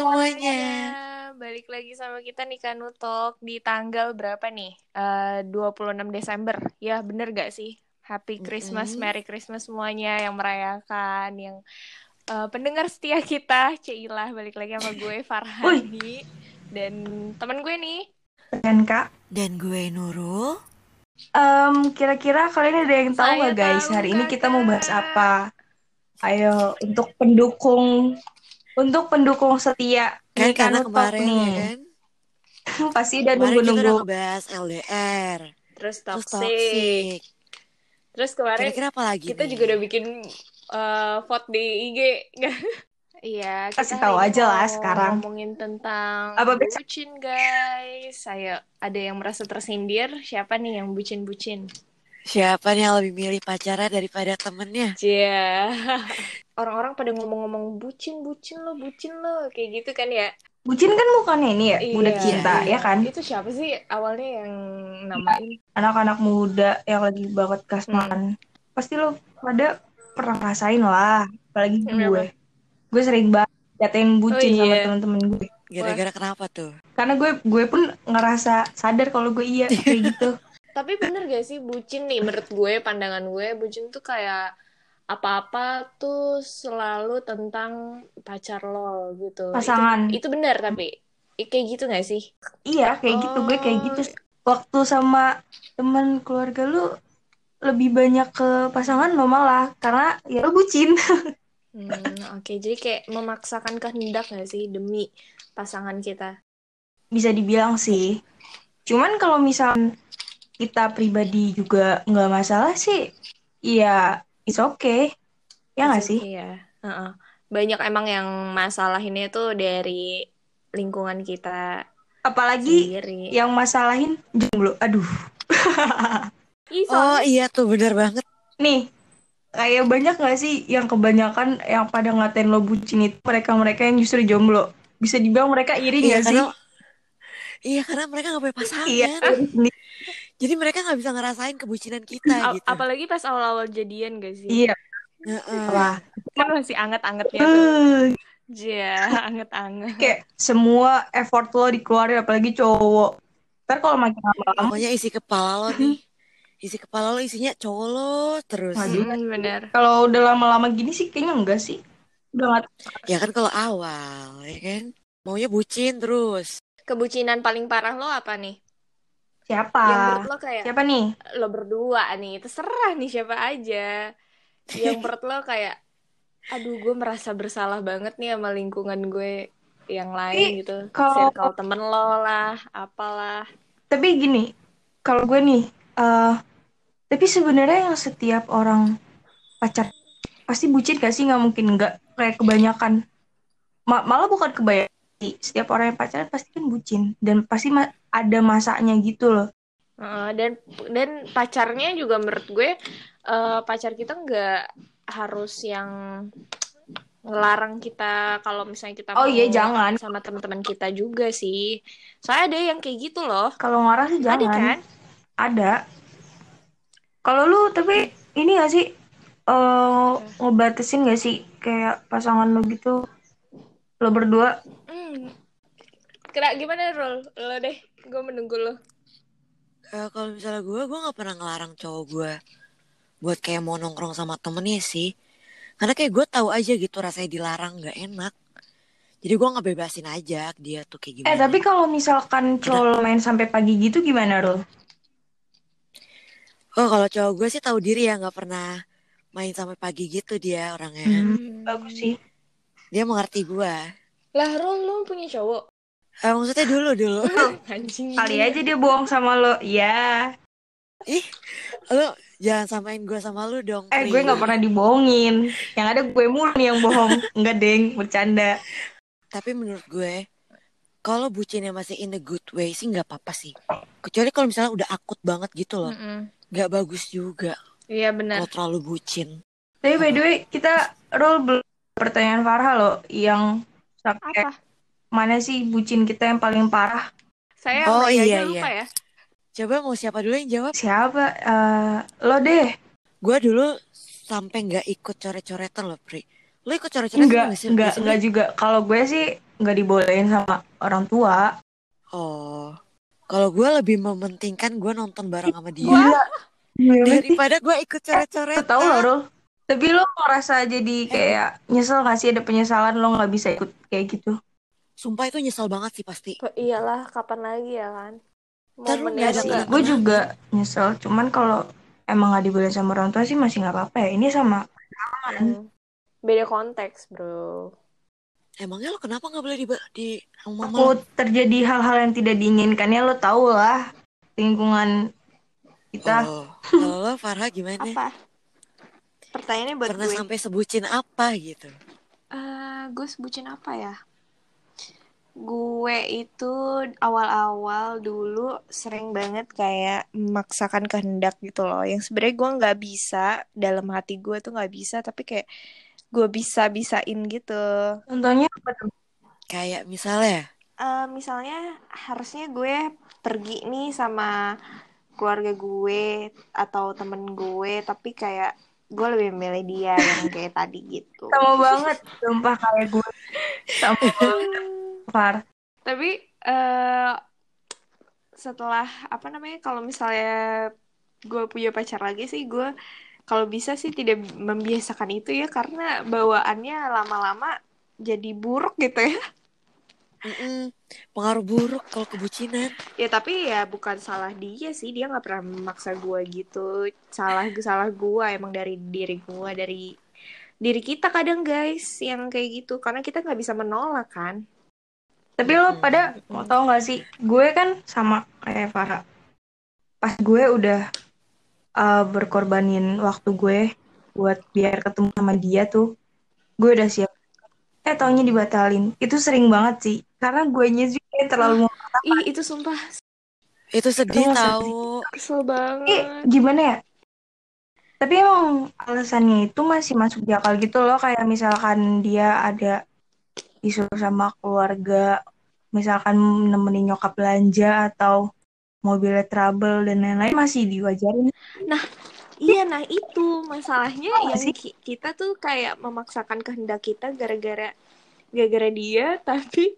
semuanya. Balik lagi sama kita nih Kanu Talk di tanggal berapa nih? Eh 26 Desember. Ya bener gak sih? Happy Christmas, Mm-mm. Merry Christmas semuanya yang merayakan, yang eh, pendengar setia kita, Ceilah balik lagi sama gue Farhani dan teman gue nih. kan kak Dan gue Nurul. Em, kira-kira kalian ada yang tahu nggak guys tahu, hari ini kita Kakak. mau bahas apa ayo untuk pendukung untuk pendukung setia Kan nih, karena kemarin nih ya kan. pasti udah nunggu-nunggu ngebahas LDR. Terus Terus toxic. toxic. Terus kemarin Kira-kira apa lagi kita nih? juga udah bikin eh, vote di IG. Iya, kita Kasih tahu aja lah sekarang. ngomongin tentang Apa bucin, guys. Saya ada yang merasa tersindir. Siapa nih yang bucin-bucin? Siapa nih yang lebih milih pacarnya daripada temennya? Cia. Orang-orang pada ngomong-ngomong bucin, bucin lo, bucin lo, kayak gitu kan ya? bucin kan bukannya ini ya budak Iya. cinta ya kan Itu siapa sih awalnya yang namain? anak-anak muda yang lagi banget kasmaran pasti lo pada pernah rasain lah apalagi Kenapa? gue gue sering banget jatuhin bucin Oh, sama iya. temen-temen gue Gara-gara kenapa tuh? karena gue gue pun ngerasa sadar kalau gue iya kayak gitu Tapi bener gak sih bucin nih menurut gue, pandangan gue, bucin tuh kayak apa-apa tuh selalu tentang pacar lo gitu. Pasangan. Itu, itu bener tapi kayak gitu gak sih? Iya, kayak gitu gue kayak Oh. gitu. Waktu sama teman keluarga lu lebih banyak ke pasangan lo malah karena ya lu bucin. Hmm, oke. Jadi kayak memaksakan kehendak gak sih demi pasangan kita? Bisa dibilang sih. Cuman kalau misal kita pribadi juga nggak masalah sih, ya it's okay. Ya nggak sih? okay ya. Heeh. Banyak emang yang masalah ini tuh dari lingkungan kita Apalagi sendiri. yang masalahin jomblo. Aduh. Oh iya tuh bener banget. Nih, kayak banyak nggak sih yang kebanyakan yang pada ngatain lo bucin itu mereka-mereka yang justru jomblo. Bisa dibilang mereka iri Iya sih? karena Iya karena mereka gak punya pasangan. Iya. Jadi mereka gak bisa ngerasain kebucinan kita A- gitu. apalagi pas awal-awal jadian gak sih? Iya. Heeh. Apa? Kan masih anget-angetnya tuh. Eh, Ja, anget-anget. kayak semua effort lo dikeluarin apalagi cowok. Ntar kalau makin lama-lama Pokoknya isi kepala lo nih. Isi kepala lo isinya cowok lo terus. Waduh. Hmm, bener. kalau udah lama-lama gini sih kayaknya enggak sih. Udah nggak Ya kan kalau awal, ya kan? Maunya bucin terus. Kebucinan paling parah lo apa nih? Siapa? Yang menurut lo kayak Siapa nih? lo berdua nih, terserah nih siapa aja. Yang menurut lo kayak, aduh gue merasa bersalah banget nih sama lingkungan gue yang lain gitu. kalau- Circle temen lo lah, apalah. Tapi gini, kalau gue nih, eh tapi sebenarnya yang setiap orang pacar pasti bucin gak sih? Nggak mungkin nggak kayak kebanyakan. Ma- malah bukan kebanyakan. Setiap orang yang pacaran pasti kan bucin dan pasti ma- ada masanya gitu loh. Dan dan pacarnya juga menurut gue eh, pacar kita nggak harus yang ngelarang kita kalau misalnya kita Oh iya, jangan. sama teman-teman kita juga sih. Soalnya ada yang kayak gitu loh. Kalau ngarang sih Ada jangan. kan? Ada. Kalau lu tapi ini gak sih eh ngebatasin gak sih kayak pasangan lu gitu lo berdua Hmm. Kira gimana Rul? Lo deh, gue menunggu lo. Eh, kalau misalnya gue, gue gak pernah ngelarang cowok gue buat kayak mau nongkrong sama temennya sih. Karena kayak gue tahu aja gitu rasanya dilarang gak enak. Jadi gue ngebebasin aja dia tuh kayak gimana. eh tapi kalau misalkan cowok lo main sampai pagi gitu gimana Rul? Oh kalau cowok gue sih tahu diri ya nggak pernah main sampai pagi gitu dia orangnya. Hmm, bagus sih Dia mengerti gue. Lah Rul, lo punya cowok? Eh, maksudnya dulu dulu. Anjing. kali aja dia bohong sama lo ya Ih, lu jangan samain gue sama lu dong. eh gue nggak pernah dibohongin yang ada gue mulu nih yang bohong enggak deng bercanda Tapi menurut gue, kalau bucinnya masih in a good way sih nggak apa-apa sih. Kecuali kalau misalnya udah akut banget gitu loh, Mm-mm. nggak bagus juga Iya benar. kalau terlalu bucin. tapi by the way kita belum pertanyaan Farha lo yang sampai Apa? Mana sih bucin kita yang paling parah Saya Oh, iya, aja lupa ya. Coba mau siapa dulu yang jawab? siapa Eh, lo deh Gue dulu sampai nggak ikut coret-coretan loh, Pri. Lu ikut coret-coretan enggak nggak sih? enggak Nggak sih, enggak juga kalau gue sih nggak dibolehin sama orang tua. Oh, kalau gue lebih mementingkan gue nonton bareng sama dia Gila. Daripada gue ikut coret-coret. Lu tahu loh, Rul. Tapi lo ngerasa jadi kayak nyesel gak sih ada penyesalan lo nggak bisa ikut kayak gitu? Sumpah itu nyesel banget sih pasti. Iyalah, kapan lagi ya kan? Nggak ada sih. Gue juga nyesel. Cuman kalau emang nggak dibolehin sama orang tua sih masih nggak apa-apa ya. Ini sama Hmm. Beda konteks, bro. Emangnya lo kenapa nggak boleh di, di sama mama? aku terjadi hal-hal yang tidak diinginkan ya lo tau lah lingkungan kita. Oh, kalau lo Farha gimana? Apa? Pertanyaannya buat Pernah gue. sampai sebutin apa gitu? Eh, gue sebutin apa ya? Gue itu awal-awal dulu sering banget kayak memaksakan kehendak gitu loh. Yang sebenarnya gue nggak bisa dalam hati gue tuh nggak bisa, tapi kayak gue bisa bisain gitu. Contohnya apa tuh? Kayak misalnya, Eh, misalnya harusnya gue pergi nih sama keluarga gue atau temen gue, tapi kayak gue lebih milih dia yang kayak tadi gitu. Sama banget, sumpah kayak gue. Sama banget, Far. Tapi eh setelah apa namanya kalau misalnya gue punya pacar lagi sih gue kalau bisa sih tidak membiasakan itu ya karena bawaannya lama-lama jadi buruk gitu ya. mm-mm, pengaruh buruk kalau kebucinan. Ya tapi ya bukan salah dia sih dia nggak pernah memaksa gue gitu. Salah salah gue emang dari diri gue dari diri kita kadang guys yang kayak gitu karena kita nggak bisa menolak kan. Tapi lo Hmm. pada mau tau gak sih, gue kan sama kayak Farah. Pas gue udah uh, berkorbanin waktu gue buat biar ketemu sama dia tuh, gue udah siap. Eh taunya dibatalin. Itu sering banget sih. Karena gue juga terlalu mau Ih itu sumpah Itu sedih Itu tahu. kesel Eh, banget. gimana ya? Tapi emang alasannya itu masih masuk di akal gitu loh. Kayak misalkan dia ada disuruh sama keluarga, misalkan nemenin nyokap belanja atau mobilnya trouble dan lain-lain masih diwajarin. Iya, nah itu masalahnya gak yang sih? ki- kita tuh kayak memaksakan kehendak kita gara-gara gara-gara dia, tapi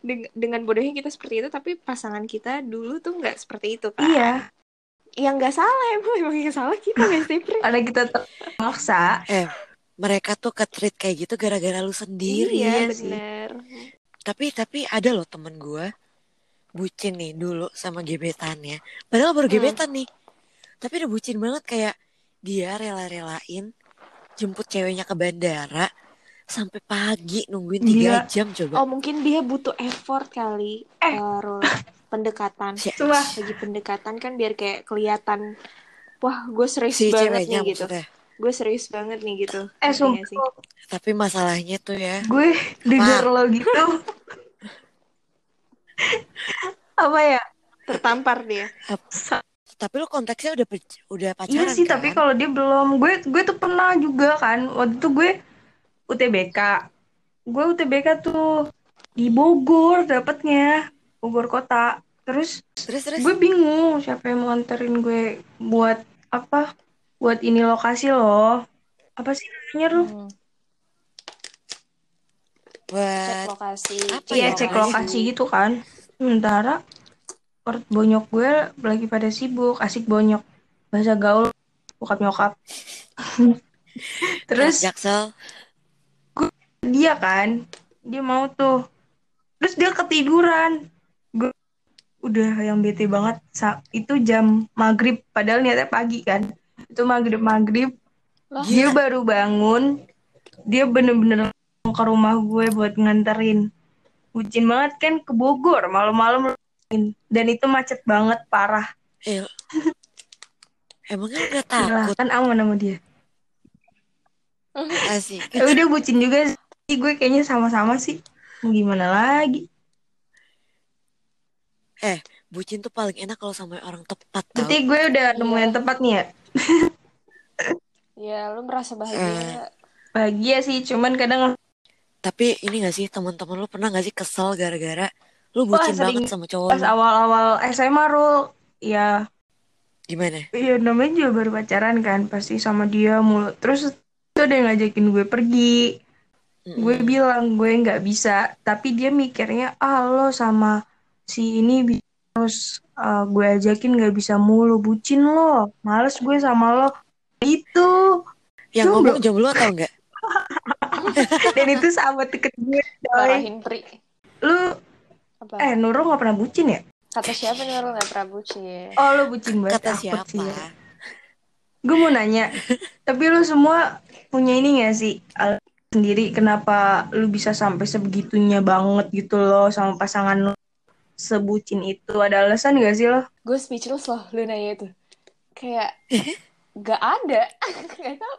deng- dengan bodohnya kita seperti itu, tapi pasangan kita dulu tuh nggak seperti itu kan? Iya, Yang nggak salah emang emang yang salah kita nggak sih, karena kita terpaksa. Eh, mereka tuh ke-treat kayak gitu gara-gara lu sendiri. Iya, sih. bener. Tapi tapi ada loh temen gue bucin nih dulu sama gebetannya. Padahal baru Hmm. gebetan nih. Tapi udah bucin banget kayak dia rela-relain jemput ceweknya ke bandara sampai pagi nungguin tiga jam coba. Oh mungkin dia butuh effort kali, Eh. Rul. pendekatan. Coba. Lagi pendekatan kan biar kayak kelihatan, wah gue serius si banget nih gitu. maksudnya. Gue serius banget nih gitu. Eh, sumpah, sih? Tapi masalahnya tuh ya. gue denger lo gitu. Apa ya? Tertampar dia. Tapi lu konteksnya udah udah Iya pacaran sih, kan? tapi kalau dia belum, gue gue tuh pernah juga kan. Waktu itu gue UTBK. Gue UTBK tuh di Bogor dapetnya, Bogor kota. Terus Terus terus. gue bingung siapa yang mau nganterin gue buat apa? Buat ini lokasi loh. Apa sih namanya lu? Hmm. Cek Buat lokasi. Apa Iya ya cek namanya? lokasi gitu kan. Sementara pert bonyok gue lagi pada sibuk, asik bonyok. Bahasa gaul, bokap nyokap. Terus Jaksel. dia kan dia mau tuh terus dia ketiduran gue udah yang bete banget itu jam maghrib padahal niatnya pagi kan itu maghrib maghrib Lah. dia baru bangun dia bener-bener mau ke rumah gue buat nganterin. Bucin banget kan ke Bogor malam-malam. Dan itu macet banget parah. Eh, emangnya udah Gila, takut? kan aman sama dia. Asik. tapi dia bucin juga sih. Gue kayaknya sama-sama sih. Mau gimana lagi? Eh, bucin tuh paling enak kalau sama orang tepat tau. Berarti gue udah nemu yang tepat nih ya Ya, lu merasa bahagia. bahagia sih cuman kadang Tapi ini gak sih teman-teman lu pernah gak sih kesel gara-gara lu Wah, bucin sering. banget sama cowok pas lu? awal-awal SMA Rul ya Gimana? ya namanya juga baru pacaran kan pasti sama dia mulu terus itu ada yang ngajakin gue pergi gue bilang gue nggak bisa tapi dia mikirnya ah lo sama si ini terus uh, gue ajakin nggak bisa mulu bucin lo males gue sama lo itu Yang ngomong jomblo atau enggak? dan itu sahabat deket gue coy Pri. lu Apa? eh Nurul nggak pernah bucin ya Kata siapa orang nggak pernah bucin? oh lu bucin banget Kata siapa? sih ya. gue mau nanya tapi lu semua punya ini gak sih al- sendiri kenapa lu bisa sampai sebegitunya banget gitu loh sama pasangan lu sebucin itu ada alasan gak sih lo Gue speechless loh lu nanya itu. Kayak gak ada. Gak tau.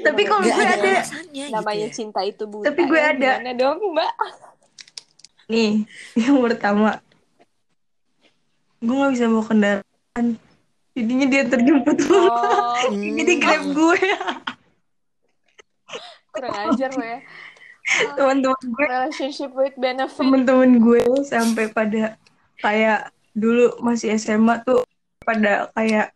Tapi kalau Gak gue ada ada. alasannya namanya gitu ya. cinta itu buta. Tapi gue ya. ada. Gimana dong mbak? nih yang pertama gue nggak bisa bawa kendaraan jadinya dia terjemput Oh, jadi grab gue kurang ajar lo ya. Teman-teman gue. Relationship with benefit. temen-temen gue sampai pada kayak dulu masih SMA tuh pada kayak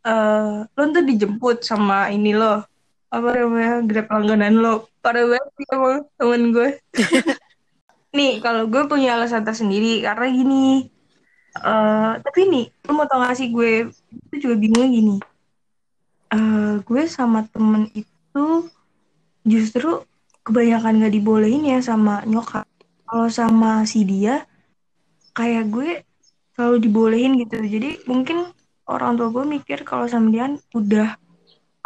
eh lo tuh dijemput sama ini lo apa namanya grab langganan lo. Pada banget emang temen gue. Nih kalau gue punya alasan tersendiri karena gini eh tapi nih lo mau tau gak sih gue itu juga bingung gini. Eh gue sama temen itu justru kebanyakan gak dibolehin ya sama nyokap. Kalau sama si dia kayak gue selalu dibolehin gitu. Jadi mungkin orang tua gue mikir kalau sama dia udah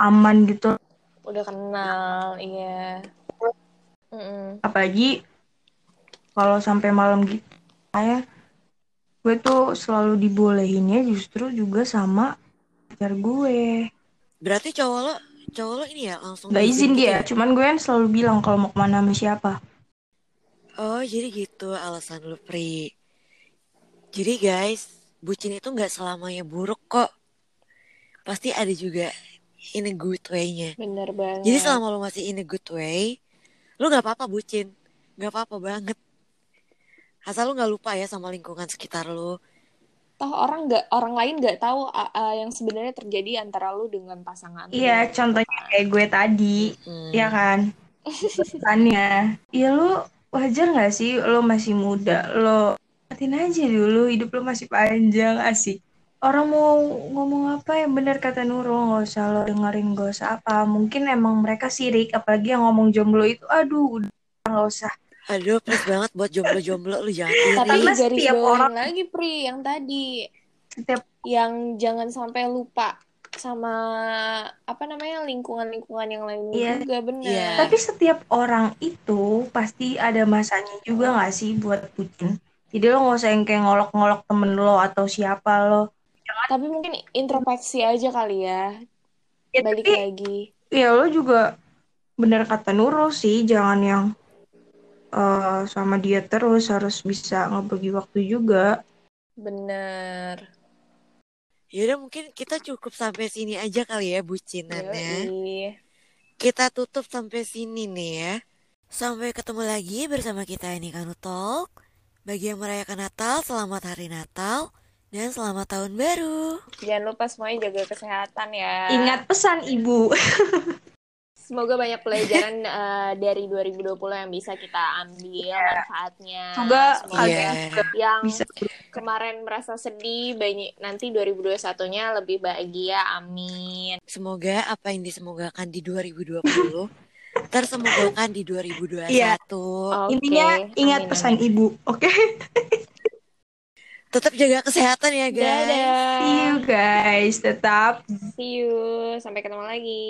aman gitu. Udah kenal, iya. Apalagi kalau sampai malam gitu kayak gue tuh selalu dibolehinnya justru juga sama pacar gue. Berarti cowok lo, cowok lo ini ya langsung gak izin gitu dia ya? cuman gue kan selalu bilang kalau mau ke mana sama siapa Oh jadi gitu alasan lu Pri. Jadi guys, bucin itu nggak selamanya buruk kok. Pasti ada juga in a good way-nya. Bener banget. Jadi selama lu masih in a good way, lu nggak apa-apa bucin, nggak apa-apa banget. Asal lu nggak lupa ya sama lingkungan sekitar lu. Toh orang nggak orang lain nggak tahu uh, uh, yang sebenarnya terjadi antara lu dengan pasangan. lu. iya contohnya kayak gue tadi Hmm. Iya kan? Pesannya. Ya lu wajar gak sih lo masih muda, lo nikmatin aja dulu hidup lo masih panjang asik. Orang mau ngomong apa yang benar kata Nurul nggak usah lo dengerin gak usah apa. Mungkin emang mereka sirik apalagi yang ngomong jomblo itu aduh nggak usah. Aduh, please banget buat jomblo-jomblo lu jangan iri. Tapi garis bawahin orang- lagi Pri yang tadi Setiap yang jangan sampai lupa sama apa namanya lingkungan-lingkungan yang lain Iya. juga benar. Iya. tapi setiap orang itu pasti ada masanya juga nggak sih buat bucin. Jadi lo nggak usah yang kayak ngolok-ngolok temen lo atau siapa lo. Tapi mungkin introspeksi aja kali ya. Ya, Balik tapi lagi. ya lo juga bener kata Nurul sih jangan yang eh, sama dia terus harus bisa ngebagi waktu juga Bener. Yaudah mungkin kita cukup sampai sini aja kali ya bucinannya. Yoi. Kita tutup sampai sini nih ya. Sampai ketemu lagi bersama kita ini Kanu Talk. Bagi yang merayakan Natal, selamat hari Natal dan selamat tahun baru. Jangan lupa semuanya jaga kesehatan ya. ingat pesan ibu Semoga banyak pelajaran eh, dari 2020 yang bisa kita ambil manfaatnya. Semoga Semoga kalian Iya. yang bisa kemarin merasa sedih banyak nanti 2021-nya lebih bahagia. Amin. Semoga apa yang disemogakan di 2020 tersemogakan di 2021. Iya. Oke, intinya ingat amin, pesan amin. ibu oke Tetap jaga kesehatan ya guys. Dadah. see you guys tetap See you. Sampai ketemu lagi.